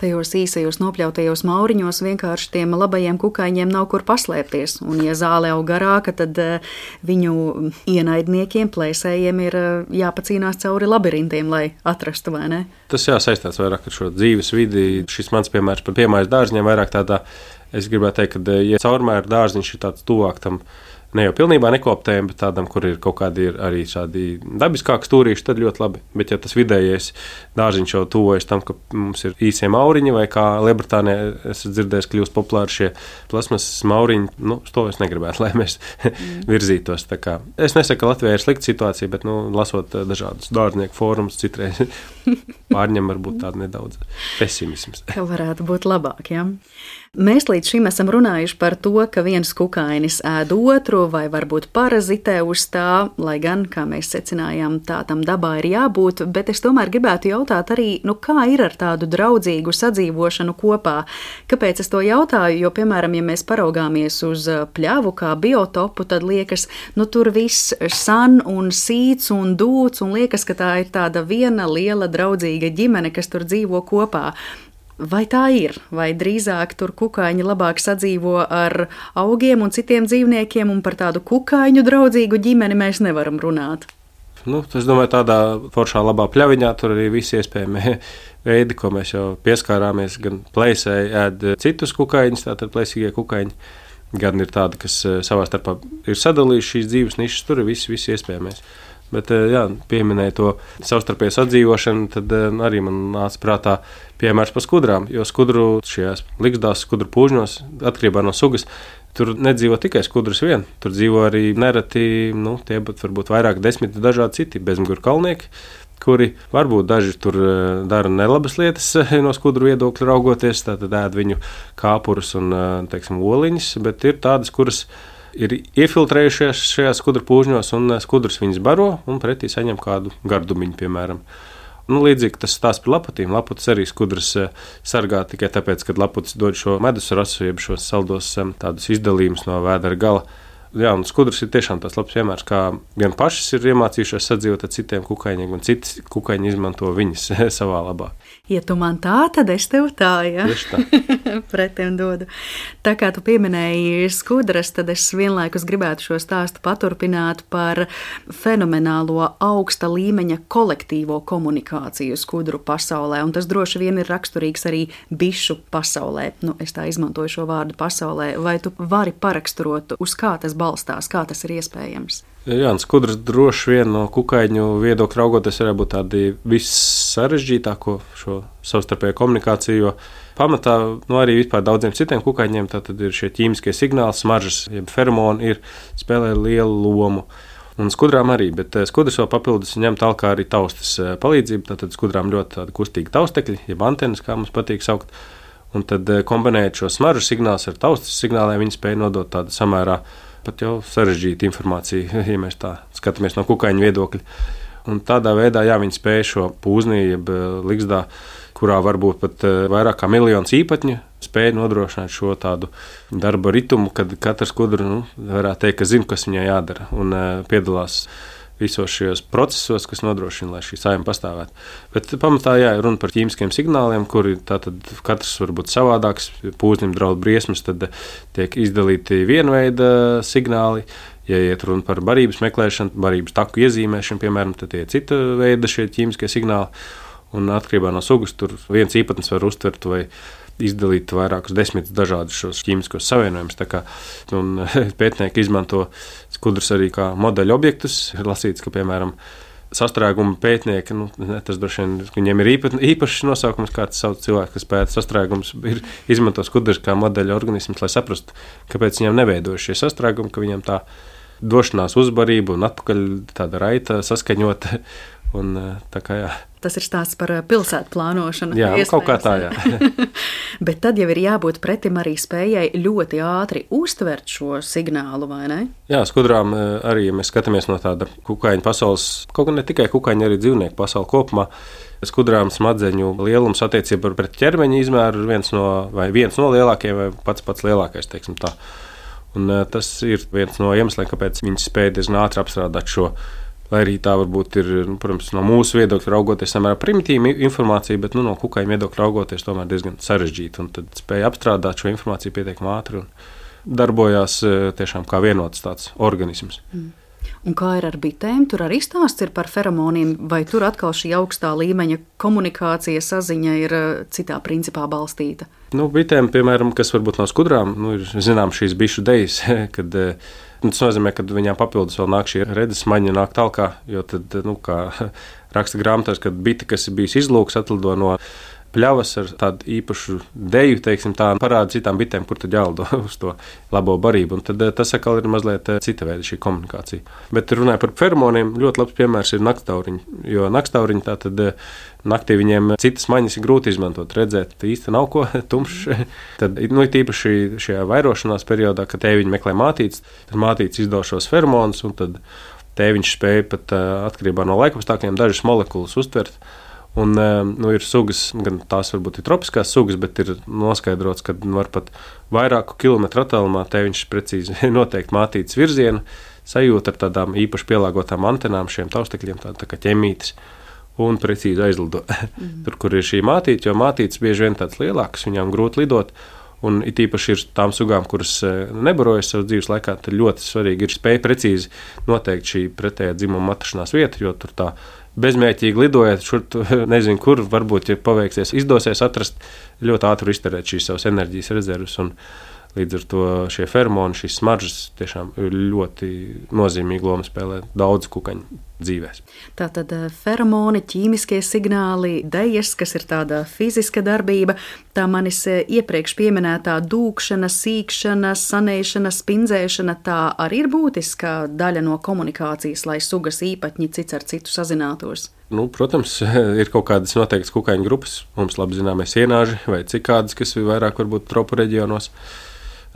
Tajos īsajos nopļautajos mauriņos vienkārši tiem labajiem kukaiņiem nav kur paslēpties. Un, ja zāle jau garāka, tad uh, viņu ienaidniekiem, plēsējiem ir uh, jāpacīnās cauri labirintiem, lai atrastu vai ne. Tas jāsaistās vairāk ar šo dzīves vidi. Šis mans piemērs par piemājas dārziņiem vairāk tādā, es gribētu teikt, ka, ja caurmēr dārziņš ir tāds tuvāk tam ne jau pilnībā nekoptējam, bet tādam, kur ir kaut kādi ir arī tādi dabiskāki stūrīši, tad ļoti labi. Bet, ja tas vidējais dārziņš jau tuvojas tam, ka mums ir īsie mauriņi, vai kā Lielbritānijā esat dzirdējis, kļūst populāri šie plasmas mauriņi, nu, to es negribētu, lai mēs mm. virzītos. Es nesaku, ka Latvijā ir slikta situācija, bet, nu, lasot eh, dažādus dārznieku fórumus, citreiz pārņem varbūt tādu nedaudz pesimisms. Ka varētu būt labāk, jā. Ja? Mēs līdz šim esam runājuši par to, ka viens kukainis ēd otru vai varbūt parazitē uz tā, lai gan, kā mēs secinājām, tā tam dabā ir jābūt, bet es tomēr gribētu jautāt arī, nu kā ir ar tādu draudzīgu sadzīvošanu kopā. Kāpēc es to jautāju? Jo, piemēram, ja mēs paraugāmies uz pļavu kā biotopu, tad liekas, nu tur viss san un sīts un dūts un liekas, ka tā ir tāda viena liela draudzīga ģimene, kas tur dzīvo kopā. Vai tā ir, vai drīzāk tur kukaiņi labāk sadzīvo ar augiem un citiem dzīvniekiem, un par tādu kukaiņu draudzīgu ģimeni mēs nevaram runāt? Nu, es domāju, tādā foršā labā pļaviņā tur arī visi iespējamie veidi, ko mēs jau pieskārāmies. Gan plēsēji ēd citus kukaiņus, tātad plēsīgie kukaiņi, gan ir tādi, kas eh, savā starpā ir sadalījuši šīs dzīves nišas, tur ir viss, viss iespējamais. Bet, eh, jā, pieminēja to savstarpēju sadzīvošanu, tad eh, arī man nāca prātā piemērs par skudrām. Jo skudru šajās likstās, skudru pūžņos, atkarībā no sugas, tur nedzīvo tikai skudras vien. Tur dzīvo arī nereti, nu, tie būtu varbūt vairāk desmit dažādi citi bezmugurkalnieki, kuri varbūt daži tur eh, dara nelabas lietas no skudru viedokļa raugoties, tad ēd viņu kāpurus un teiksim, oliņus, bet ir tādas, kuras ir iefiltrējušies šajā skudru pūžņos, un skudrus viņas baro un pretī saņem kādu gardumiņu, piemēram. Nu, līdzīgi tas stāsta par lapatīm. Laputas arī skudras sargā tikai tāpēc, ka laputas dod šo medus rasu, jeb šos saldos tādus izdalījumus no vēdera gala. Jā, un skudrs ir tiešām tas labs piemērs, kā gan pašas ir iemācījušās sadzīvot ar citiem kukaiņiem, gan citi kukaiņi izmanto viņas savā labā. Ja tu man tā, tad es tev tā, ja pretim dodu. Tā kā tu pieminēji skudras, tad es vienlaikus gribētu šo stāstu paturpināt par fenomenālo augsta līmeņa kolektīvo komunikāciju skudru pasaulē, un tas droši vien ir raksturīgs arī bišu pasaulē. Nu, es tā izmantoju šo vārdu pasaulē. Vai tu vari paraksturot, uz kā tas balstās, kā tas ir iespējams? Jā, skudrs droši vien no kukaiņu viedokļa raugoties, varētu būt tādi vissarežģītāko šo savstarpēju komunikāciju. Jo pamatā nu, arī daudziem citiem kukaiņiem ir šie ķīmiskie signāli, smaržas, jeb feromoni, ir spēlē lielu lomu. Un skudrām arī, bet eh, skudrs vēl papildus ņem tālāk arī taustas eh, palīdzību. Tad skudrām ļoti kustīgi taustekļi, jeb antenas, kā mums patīk saukt. Un tad eh, kombinējot šo smaržu signālu ar taustas signāliem, viņi spēja nodot tādu samērā pat jau sarežģīta informācija, ja mēs tā skatāmies no kukaiņa viedokļa. Un tādā veidā jā, viņi spēja šo pūzni, jeb eh, ligzdā, kurā varbūt pat eh, vairāk kā miljons īpatņu, spēja nodrošināt šo tādu darba ritmu, kad katrs kudru nu, varētu teikt, ka zina, kas viņai jādara un eh, piedalās visos šajos procesos, kas nodrošina, lai šī saima pastāvētu. Bet pamatā jā, ir runa par ķīmiskiem signāliem, kuri katrs var būt savādāks. Pūznim draud briesmas, tad tiek izdalīti vienveida signāli. Ja iet runa par barības meklēšanu, barības taku iezīmēšanu, piemēram, tad ir cita veida šie ķīmiskie signāli. Un atkarībā no sugas tur viens īpatnis var uztvert vai izdalīt vairākus desmitus dažādus šos ķīmiskos savienojumus. Pētnieki izmanto skudrus arī kā modeļu objektus. Ir lasīts, ka, piemēram, sastrēguma pētnieki, nu, tas droši vien viņiem ir īpa, īpašs nosaukums, kāds sauc cilvēks, kas pēta sastrēgumus, ir izmanto skudrus kā modeļu organismus, lai saprastu, kāpēc viņiem neveidojas šie sastrēgumi, ka viņiem tā došanās uzbarība un atpakaļ tāda raita saskaņota. Un, tā kā, jā. Tas ir stāsts par eh, pilsētu plānošanu. Jā, nu, kaut kā tā, jā. Bet tad jau ir jābūt pretim arī spējai ļoti ātri uztvert šo signālu, vai ne? Jā, skudrām eh, arī, mēs skatāmies no tāda kukaiņa pasaules, kaut gan ne tikai kukaiņa, arī dzīvnieku pasauli kopumā. Skudrām smadzeņu lielums attiecībā pret ķermeņa izmēru ir viens no, viens no lielākajiem, vai pats pats lielākais, teiksim tā. Un, eh, tas ir viens no iemesliem, kāpēc viņi spēja diezgan ātri apstrādāt šo Lai arī tā varbūt ir, nu, protams, no mūsu viedokļa raugoties, samērā primitīva informācija, bet nu, no kukaiņa viedokļa raugoties, tomēr diezgan sarežģīta. Tad spēja apstrādāt šo informāciju pietiekami ātri un darbojās e, tiešām kā vienots tāds organisms. Mm. Un kā ir ar bitēm? Tur arī stāsts ir par feromoniem, vai tur atkal šī augstā līmeņa komunikācija, saziņa ir e, citā principā balstīta? Nu, bitēm, piemēram, kas varbūt nav skudrām, nu, ir zinām šīs bišu dejas, kad uh, Tas nozīmē, ka viņām papildus vēl nāk šī redzes maņa, nāk tālāk, jo tad, nu, kā raksta grāmatās, kad bite, kas ir bijusi izlūks, atlido no pļavas ar tādu īpašu deju, teiksim, tā parāda citām bitēm, kur tad jālido uz to labo barību. Un tad eh, tas atkal ir mazliet eh, cita veida šī komunikācija. Bet runājot par feromoniem, ļoti labs piemērs ir naktauriņi. Jo naktauriņi tā tad eh, naktī viņiem citas maņas ir grūti izmantot, redzēt, īsti nav ko tumšs. Tad, nu, tīpaši šajā vairošanās periodā, kad tēviņi meklē mātītes, tad mātītes izdod šos feromonus, un tad tēviņš spēja pat atkarībā no laikapstākļiem dažas molekulas uztvert Un, eh, nu, ir sugas, gan tās varbūt ir tropiskās sugas, bet ir noskaidrots, ka var pat vairāku kilometru attālumā te viņš precīzi noteikti mātītas virzienu, sajūta ar tādām īpaši pielāgotām antenām, šiem taustekļiem, tā, tā kā ķemītes. Un precīzi aizlido mm. tur, kur ir šī mātīte, jo mātītes bieži vien tādas lielākas, viņām grūti lidot. Un it īpaši ir tām sugām, kuras eh, nebarojas savas dzīves laikā, tad ļoti svarīgi ir spēja precīzi noteikt šī pretējā dzimuma atrašanās vieta, jo tur tā ir bezmērķīgi lidojot šur, nezinu, kur varbūt, ja paveiksies, izdosies atrast ļoti ātri izterēt šīs savas enerģijas rezerves. Līdz ar to šie fermoni, šīs smaržas tiešām ļoti nozīmīgu lomu spēlē daudz kukaņu dzīvēs. Tātad feromoni, ķīmiskie signāli, dejas, kas ir tāda fiziska darbība, tā manis iepriekš pieminētā dūkšana, sīkšana, sanēšana, spindzēšana, tā arī ir būtiska daļa no komunikācijas, lai sugas īpatņi cits ar citu sazinātos. Nu, protams, ir kaut kādas noteiktas kukaiņu grupas. Mums labi zināmais ienāži vai cikādas, kas ir vairāk varbūt tropu reģionos.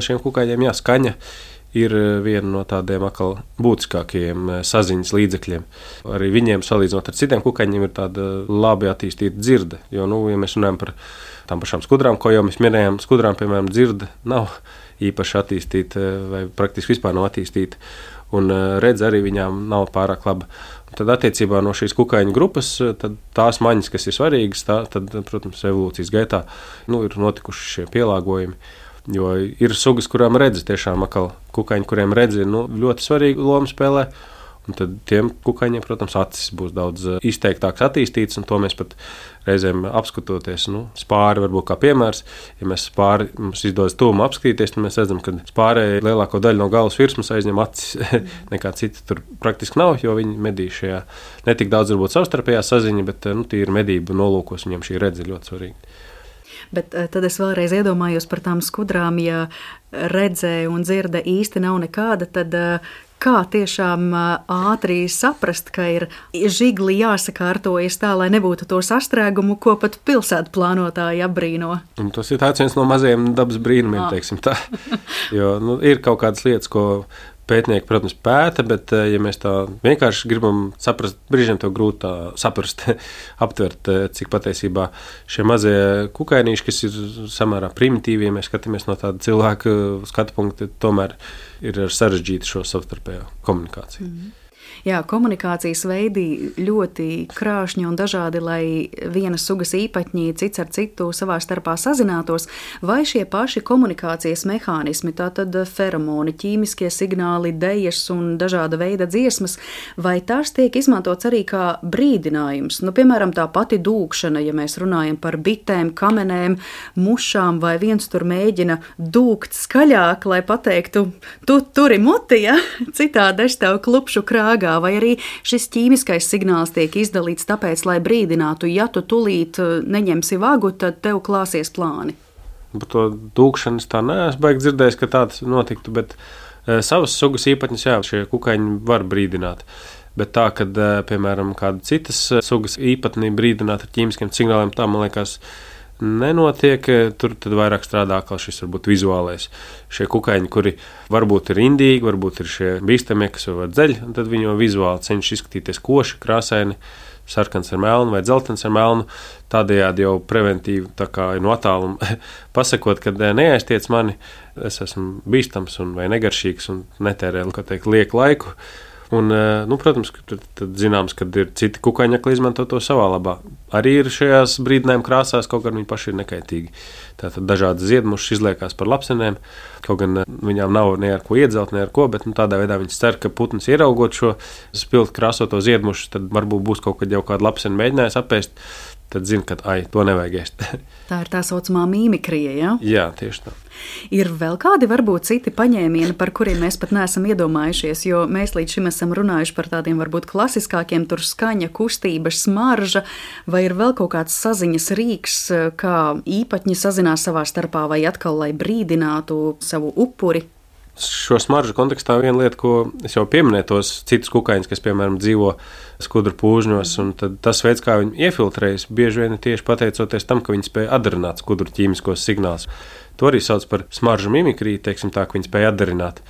Šiem kukaiņiem jāskaņa ir eh, viena no tādiem atkal būtiskākajiem eh, saziņas līdzekļiem. Arī viņiem, salīdzinot ar citiem kukaiņiem, ir tāda labi attīstīta dzirde. Jo, nu, ja mēs runājam par tām pašām skudrām, ko jau mēs minējām, skudrām, piemēram, dzirde nav īpaši attīstīta eh, vai praktiski vispār nav attīstīta. Un redz arī viņām nav pārāk laba. Tad, attiecībā no šīs kukaiņu grupas, tās maņas, kas ir svarīgas, tā, tad, protams, evolūcijas gaitā nu, ir notikuši šie pielāgojumi. Jo ir sugas, kurām redzes tiešām atkal kukaiņi, kuriem redzes nu, ļoti svarīgu lomu spēlē. Un tad tiem kukaiņiem, protams, acis būs daudz eh, izteiktākas attīstītas, un to mēs pat reizēm apskatoties. Nu, spāri varbūt kā piemērs. Ja mēs spāri mums izdodas tūmu apskatīties, tad mēs redzam, ka spārē lielāko daļu no galvas virsmas aizņem acis. Nekā cita tur praktiski nav, jo viņi medī šajā ne tik daudz varbūt savstarpējā saziņa, bet eh, nu, tīri medību nolūkos viņiem šī redze ļoti svarīga. Bet eh, tad es vēlreiz iedomājos par tām skudrām, ja redzēja un dzirde īsti nav nekāda, tad eh, kā tiešām eh, ātri saprast, ka ir žigli jāsakārtojas tā, lai nebūtu to sastrēgumu, ko pat pilsētu plānotāji apbrīno. Un tas ir viens no mazajiem dabas brīnumiem, teiksim tā. Jo nu, ir kaut kādas lietas, ko Pētnieki, protams, pēta, bet, eh, ja mēs tā vienkārši gribam saprast, brīžiem to grūti saprast, aptvert, eh, cik patiesībā šie mazie kukainīši, kas ir samērā primitīvi, ja mēs skatāmies no tāda cilvēka skatu punkta, tomēr ir sarežģīti šo savstarpējo komunikāciju. Mm -hmm. Jā, komunikācijas veidi ļoti krāšņi un dažādi, lai vienas sugas īpatņi cits ar citu savā starpā sazinātos, vai šie paši komunikācijas mehānismi, tātad feromoni, ķīmiskie signāli, dejas un dažāda veida dziesmas, vai tās tiek izmantots arī kā brīdinājums? Nu, piemēram, tā pati dūkšana, ja mēs runājam par bitēm, kamenēm, mušām, vai viens tur mēģina dūkt skaļāk, lai pateiktu, tu turi muti, ja? citādi es tev klupšu krāgā vai arī šis ķīmiskais signāls tiek izdalīts tāpēc, lai brīdinātu, ja tu tulīt eh, neņemsi vagu, tad tev klāsies plāni. Par to dūkšanas tā neesmu baigi dzirdējis, ka tāds notiktu, bet e, savas sugas īpatņas, jā, šie kukaiņi var brīdināt. Bet tā, kad, e, piemēram, kāda citas sugas īpatnī brīdināt ar ķīmiskiem signāliem, tā man liekas, nenotiek. Tur vairāk strādā kā šis varbūt vizuālais. Šie kukaiņi, kuri varbūt ir indīgi, varbūt ir šie bīstamie, kas jau var dzeļ, tad viņi jau vizuāli cenšas izskatīties koši, krāsaini. Sarkans ar melnu vai dzeltens ar melnu. Tādējādi jau preventīvi no attāluma pasakot, ka neaiztiec mani, es esmu bīstams un negaršīgs un netērēju, kā teikt, lieku laiku. Un, eh, nu, protams, ka tad, tad zināms, ka ir citi kukaiņakli izmanto to savā labā. Arī ir šajās brīdinājuma krāsās, kaut gan viņi paši ir nekaitīgi. Tātad dažādas ziedmušas izliekās par lapsenēm, kaut gan eh, viņām nav ne ar ko iedzelt, ne ar ko, bet nu, tādā veidā viņas cer, ka putns ieraugot šo spilgti krāsoto ziedmušu, tad varbūt būs kaut kad jau kāda lapsena mēģinājis apēst tad zina, ka ai, to nevajag ēst. tā ir tā saucamā mīmikrija. Ja? Jā, tieši tā. Ir vēl kādi, varbūt citi paņēmieni, par kuriem mēs pat neesam iedomājušies, jo mēs līdz šim esam runājuši par tādiem varbūt klasiskākiem, tur skaņa, kustība, smarža, vai ir vēl kaut kāds saziņas rīks, kā īpatņi sazinās savā starpā, vai atkal, lai brīdinātu savu upuri. Šo smaržu kontekstā viena lieta, ko es jau pieminēju, tos citus kukaiņus, kas, piemēram, dzīvo skudru pūžņos, un tas veids, kā viņi iefiltrējas, bieži vien ir tieši pateicoties tam, ka viņi spēja atdarināt skudru ķīmiskos signālus. To arī sauc par smaržu mimikriju, teiksim tā, ka viņi spēja atdarināt.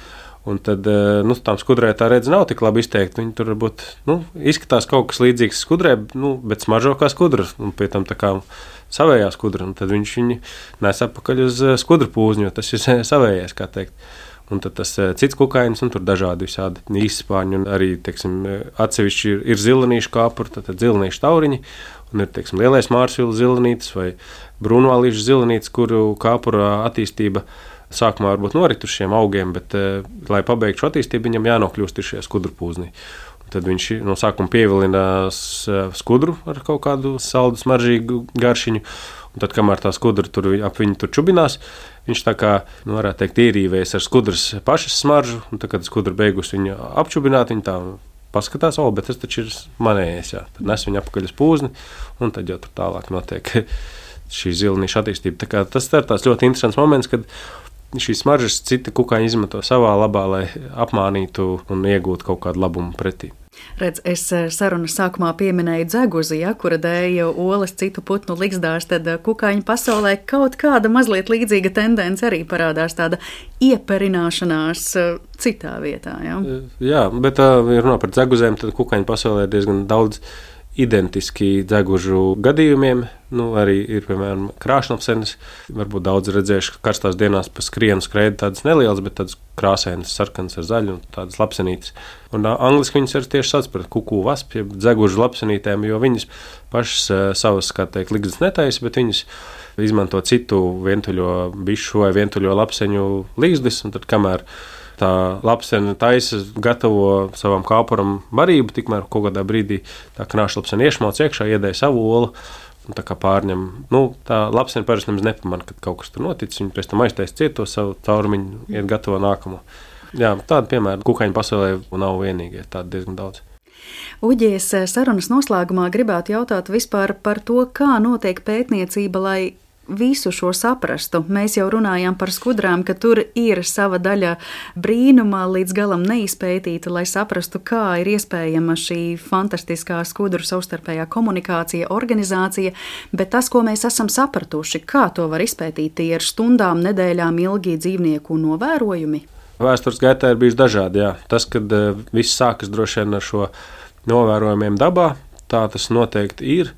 Un tad eh, nu, tam skudrē tā redze nav tik labi izteikta. Viņi tur varbūt nu, izskatās kaut kas līdzīgs skudrē, nu, bet smaržo kā skudra. Un pie tam tā kā savējā skudra. Tad viņš viņu nes atpakaļ uz eh, skudru pūzņu, jo tas ir savējais, kā teikt. Un tad tas eh, cits kukainis, un tur dažādi visādi īspāņi, un arī, teiksim, atsevišķi ir, ir zilinīšu kāpuri, tad, tad zilinīšu tauriņi, un ir, teiksim, lielais mārsvilu zilinītis vai brūnvālīšu zilinītis, kuru kāpura attīstība sākumā varbūt norit uz šiem augiem, bet, eh, lai pabeigtu šo attīstību, viņam jānokļūst šie skudru pūzni. Tad viņš no sākuma pievilinās eh, skudru ar kaut kādu saldu, smaržīgu garšiņu, Un tad, kamēr tā skudra tur ap viņu tur čubinās, viņš tā kā, nu, varētu teikt, ierīvējas ar skudras pašas smaržu, un tad, kad skudra beigus viņu apčubināt, viņa tā paskatās, o, bet tas taču ir manējais. Jā. Tad nes viņu apakaļ uz pūzni, un tad jau tur tālāk notiek šī zilniša attīstība. Tas ir tāds ļoti interesants moments, kad šīs smaržas citi kukaiņi izmanto savā labā, lai apmānītu un iegūtu kaut kādu labumu pretī. Redz, es eh, sarunas sākumā pieminēju dzeguzi, ja, kura dēja olas citu putnu likstās, tad eh, kukaiņu pasaulē kaut kāda mazliet līdzīga tendence arī parādās, tāda ieperināšanās eh, citā vietā. Ja. Jā, bet, runā par dzeguzēm, tad kukaiņu pasaulē ir diezgan daudz identiski dzegužu gadījumiem. Nu, arī ir, piemēram, krāšņapsenes. Varbūt daudz redzējuši, ka karstās dienās pa skrienu skraida tādas nelielas, bet tādas krāsainas, sarkanas ar zaļu un tādas lapsenītes. Un angliski viņas ir tieši sauc par kuku vaspu, jeb dzegužu lapsenītēm, jo viņas pašas savas, kā teikt, liktas netaisa, bet viņas izmanto citu vientuļo bišu vai vientuļo lapseņu līzdis, un tad kamēr tā lapsena taisa, gatavo savam kāpuram barību, tikmēr kaut kādā brīdī tā krāšņlapsena iešmauc iekšā, iedēja savu olu. Tā kā pārņem, nu, tā lapsena parasti nemaz nepamanā, kad kaut kas tur noticis. Viņa pēc tam aiztaisa cieto savu caurumiņu, iet gatavo nākamo. Jā, tāda piemēra kukaiņu pasaulē nav vienīgie, tādi diezgan daudz. Uģies sarunas noslēgumā gribētu jautāt vispār par to, kā notiek pētniecība, lai visu šo saprastu. Mēs jau runājām par skudrām, ka tur ir sava daļa brīnuma līdz galam neizpētīta, lai saprastu, kā ir iespējama šī fantastiskā skudru savstarpējā komunikācija, organizācija, bet tas, ko mēs esam sapratuši, kā to var izpētīt, tie ir stundām, nedēļām ilgi dzīvnieku novērojumi. Vēstures gaitā ir bijis dažādi. Jā. Tas, kad uh, viss sākas droši vien ar šo novērojumiem dabā, tā tas noteikti ir.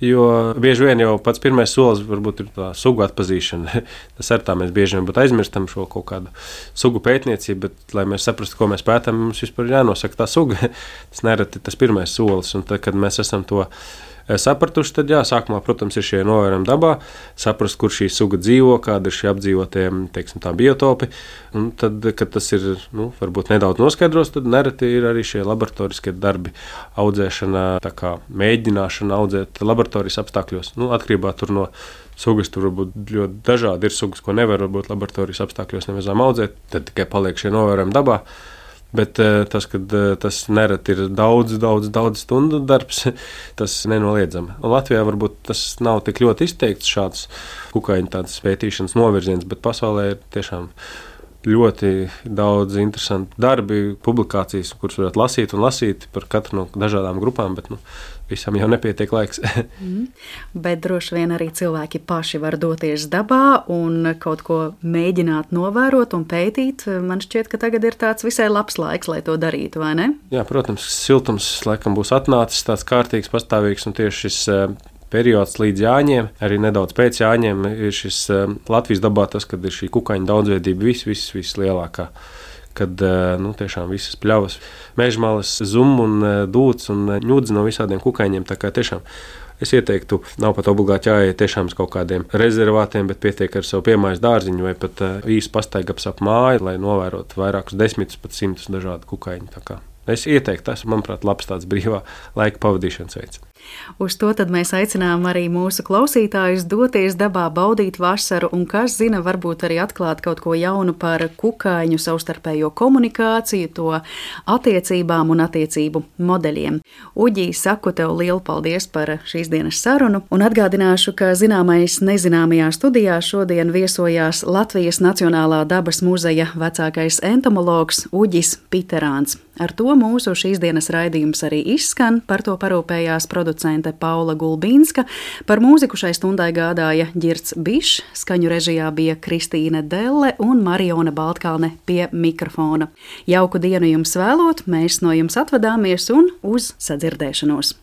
Jo bieži vien jau pats pirmais solis varbūt ir tā sugu atpazīšana. Tas ar tā mēs bieži vien aizmirstam šo kaut kādu sugu pētniecību, bet, lai mēs saprastu, ko mēs pētām, mums vispār jānosaka tā suga. Tas nereti tas pirmais solis, un tad, kad mēs esam to izdarījuši sapratuši, tad jā, sākumā, protams, ir šie novērojumi dabā, saprast, kur šī suga dzīvo, kāda ir šie apdzīvotie teiksim, biotopi. Un tad, kad tas ir nu, varbūt nedaudz noskaidros, tad nereti ir arī šie laboratoriskie darbi, audzēšana, mēģināšana audzēt laboratorijas apstākļos. Nu, atkarībā no sugas tur var būt ļoti dažādi. Ir sugas, ko nevar būt laboratorijas apstākļos nemazām audzēt, tad tikai paliek šie novērojumi dabā. Bet eh, tas, ka eh, tas nereti ir daudz, daudz, daudz stundu darbs, tas nenoliedzami. Un Latvijā varbūt tas nav tik ļoti izteikts šāds kukaiņu pētīšanas novirziens, bet pasaulē ir tiešām ļoti daudz interesantu darbi, publikācijas, kuras varētu lasīt un lasīt par katru no dažādām grupām. Bet, nu, visam jau nepietiek laiks. mm. Bet droši vien arī cilvēki paši var doties dabā un kaut ko mēģināt novērot un pētīt. Man šķiet, ka tagad ir tāds visai labs laiks, lai to darītu, vai ne? Jā, protams, siltums laikam būs atnācis tāds kārtīgs, pastāvīgs un tieši šis eh, periods līdz jāņiem, arī nedaudz pēc jāņiem, ir šis eh, Latvijas dabā tas, kad ir šī kukaiņa daudzveidība vis, vis, vislielākā. Vis kad eh, nu, tiešām visas pļavas, mežmalas, zum un eh, dūts un eh, ņūdz no visādiem kukaiņiem. Tā kā tiešām Es ieteiktu, nav pat obligāti jāiet tiešām uz kaut kādiem rezervātiem, bet pietiek ar savu piemājas dārziņu vai pat īsu pastaigaps ap māju, lai novērotu vairākus desmitus, pat simtus dažādu kukaiņu. Es ieteiktu, tas, manuprāt, labs tāds brīvā laika pavadīšanas veids. Uz to mēs aicinām arī mūsu klausītājus doties dabā, baudīt vasaru, un kas zina, varbūt arī atklāt kaut ko jaunu par kukaiņu savstarpējo komunikāciju, to attiecībām un attiecību modeļiem. Uģī, saku tev lielu paldies par šīs dienas sarunu, un atgādināšu, ka zināmais nezināmajā studijā šodien viesojās Latvijas Nacionālā dabas muzeja vecākais entomologs Uģis Piterāns. Ar to mūsu šīs dienas raidījums arī izskan, par to parūpējās producente Paula Gulbīnska, par mūziku šai stundai gādāja Girts Bišs, skaņu režijā bija Kristīne Delle un Mariona Baltkalne pie mikrofona. Jauku dienu jums vēlot, mēs no jums atvadāmies un uz sadzirdēšanos!